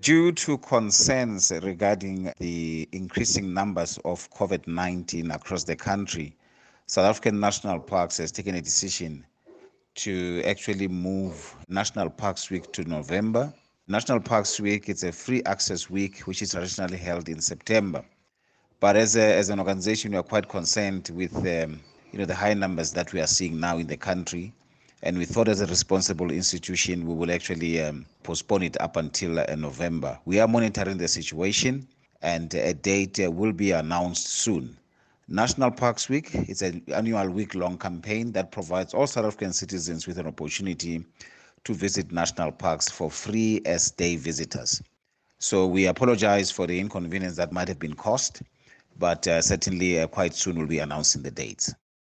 Due to concerns regarding the increasing numbers of COVID 19 across the country, South African National Parks has taken a decision to actually move National Parks Week to November. National Parks Week is a free access week which is traditionally held in September. But as, a, as an organization, we are quite concerned with um, you know the high numbers that we are seeing now in the country and we thought as a responsible institution we will actually um, postpone it up until uh, November. We are monitoring the situation and a date uh, will be announced soon. National Parks Week is an annual week long campaign that provides all South African citizens with an opportunity to visit national parks for free as day visitors. So we apologize for the inconvenience that might have been caused, but uh, certainly uh, quite soon we'll be announcing the dates.